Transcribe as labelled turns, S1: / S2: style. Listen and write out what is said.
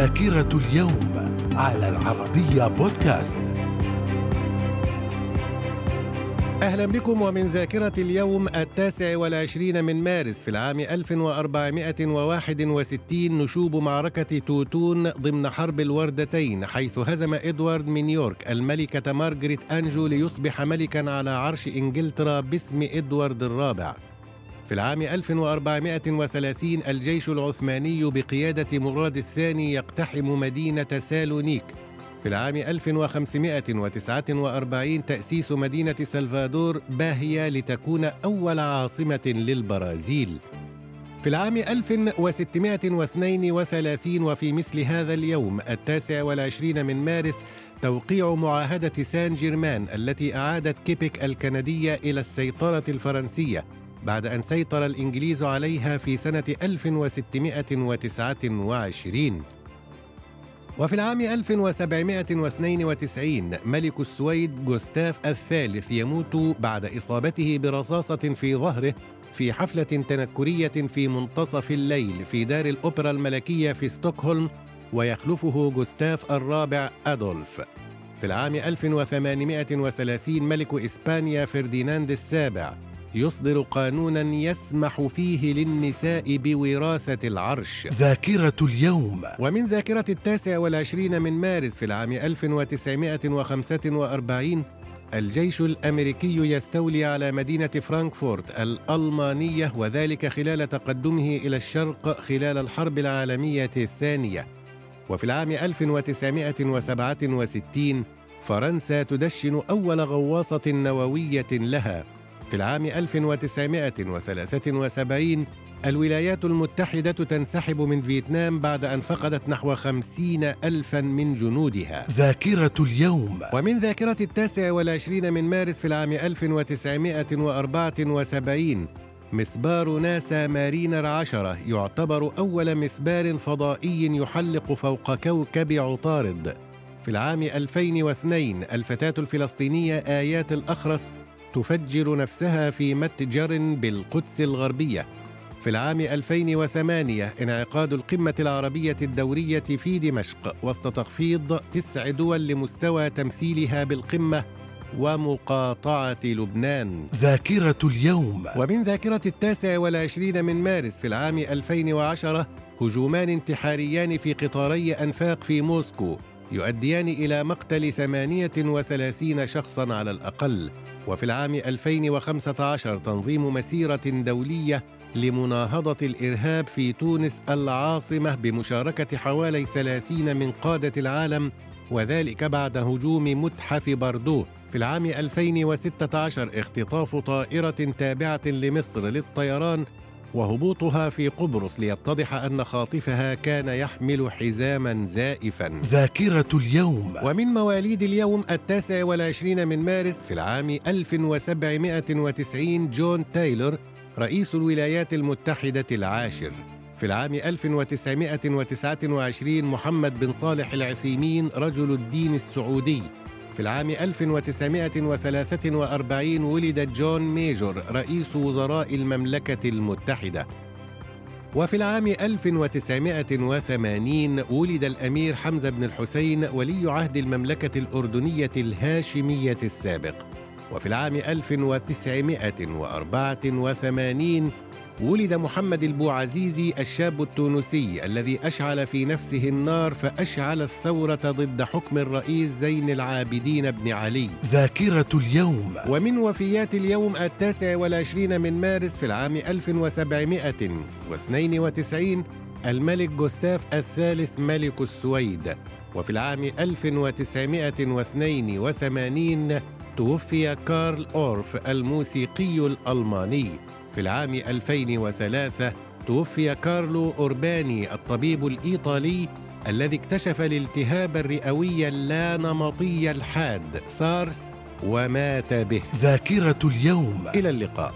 S1: ذاكرة اليوم على العربية بودكاست.
S2: أهلا بكم ومن ذاكرة اليوم التاسع والعشرين من مارس في العام 1461 نشوب معركة توتون ضمن حرب الوردتين حيث هزم إدوارد من يورك الملكة مارغريت أنجو ليصبح ملكا على عرش إنجلترا باسم إدوارد الرابع. في العام 1430 الجيش العثماني بقيادة مراد الثاني يقتحم مدينة سالونيك في العام 1549 تأسيس مدينة سلفادور باهية لتكون أول عاصمة للبرازيل. في العام 1632 وفي مثل هذا اليوم التاسع والعشرين من مارس توقيع معاهدة سان جيرمان التي أعادت كيبك الكندية إلى السيطرة الفرنسية بعد أن سيطر الإنجليز عليها في سنة 1629 وفي العام 1792 ملك السويد جوستاف الثالث يموت بعد إصابته برصاصة في ظهره في حفلة تنكرية في منتصف الليل في دار الأوبرا الملكية في ستوكهولم ويخلفه جوستاف الرابع أدولف. في العام 1830 ملك إسبانيا فرديناند السابع يصدر قانونا يسمح فيه للنساء بوراثة العرش.
S1: ذاكرة اليوم.
S2: ومن ذاكرة التاسع والعشرين من مارس في العام 1945 الجيش الأمريكي يستولي على مدينة فرانكفورت الألمانية وذلك خلال تقدمه إلى الشرق خلال الحرب العالمية الثانية. وفي العام 1967 فرنسا تدشن أول غواصة نووية لها. في العام 1973 الولايات المتحدة تنسحب من فيتنام بعد أن فقدت نحو خمسين ألفا من جنودها.
S1: ذاكرة اليوم.
S2: ومن ذاكرة التاسع والعشرين من مارس في العام 1974 مسبار ناسا مارينر عشرة يعتبر أول مسبار فضائي يحلق فوق كوكب عطارد. في العام 2002 الفتاة الفلسطينية آيات الأخرس تفجر نفسها في متجر بالقدس الغربية. في العام 2008 انعقاد القمة العربية الدورية في دمشق وسط تخفيض تسع دول لمستوى تمثيلها بالقمة ومقاطعة لبنان.
S1: ذاكرة اليوم.
S2: ومن ذاكرة التاسع والعشرين من مارس في العام 2010 هجومان انتحاريان في قطاري أنفاق في موسكو يؤديان إلى مقتل 38 شخصا على الأقل. وفي العام 2015 تنظيم مسيرة دولية لمناهضة الإرهاب في تونس العاصمة بمشاركة حوالي 30 من قادة العالم وذلك بعد هجوم متحف بردو. في العام 2016 اختطاف طائرة تابعة لمصر للطيران وهبوطها في قبرص ليتضح أن خاطفها كان يحمل حزاما زائفا.
S1: ذاكرة اليوم.
S2: ومن مواليد اليوم التاسع والعشرين من مارس في العام 1790 جون تايلور رئيس الولايات المتحدة العاشر. في العام 1929 محمد بن صالح العثيمين رجل الدين السعودي. في العام 1943 ولد جون ميجور رئيس وزراء المملكة المتحدة. وفي العام 1980 ولد الأمير حمزة بن الحسين ولي عهد المملكة الأردنية الهاشمية السابق. وفي العام 1984 ولد محمد البوعزيزي الشاب التونسي الذي أشعل في نفسه النار فأشعل الثورة ضد حكم الرئيس زين العابدين بن علي.
S1: ذاكرة اليوم.
S2: ومن وفيات اليوم التاسع والعشرين من مارس في العام 1792 الملك جوستاف الثالث ملك السويد. وفي العام 1982 توفي كارل أورف الموسيقي الألماني. في العام 2003 توفي كارلو أورباني الطبيب الإيطالي الذي اكتشف الالتهاب الرئوي اللانمطي الحاد سارس ومات به.
S1: ذاكرة اليوم.
S2: إلى اللقاء.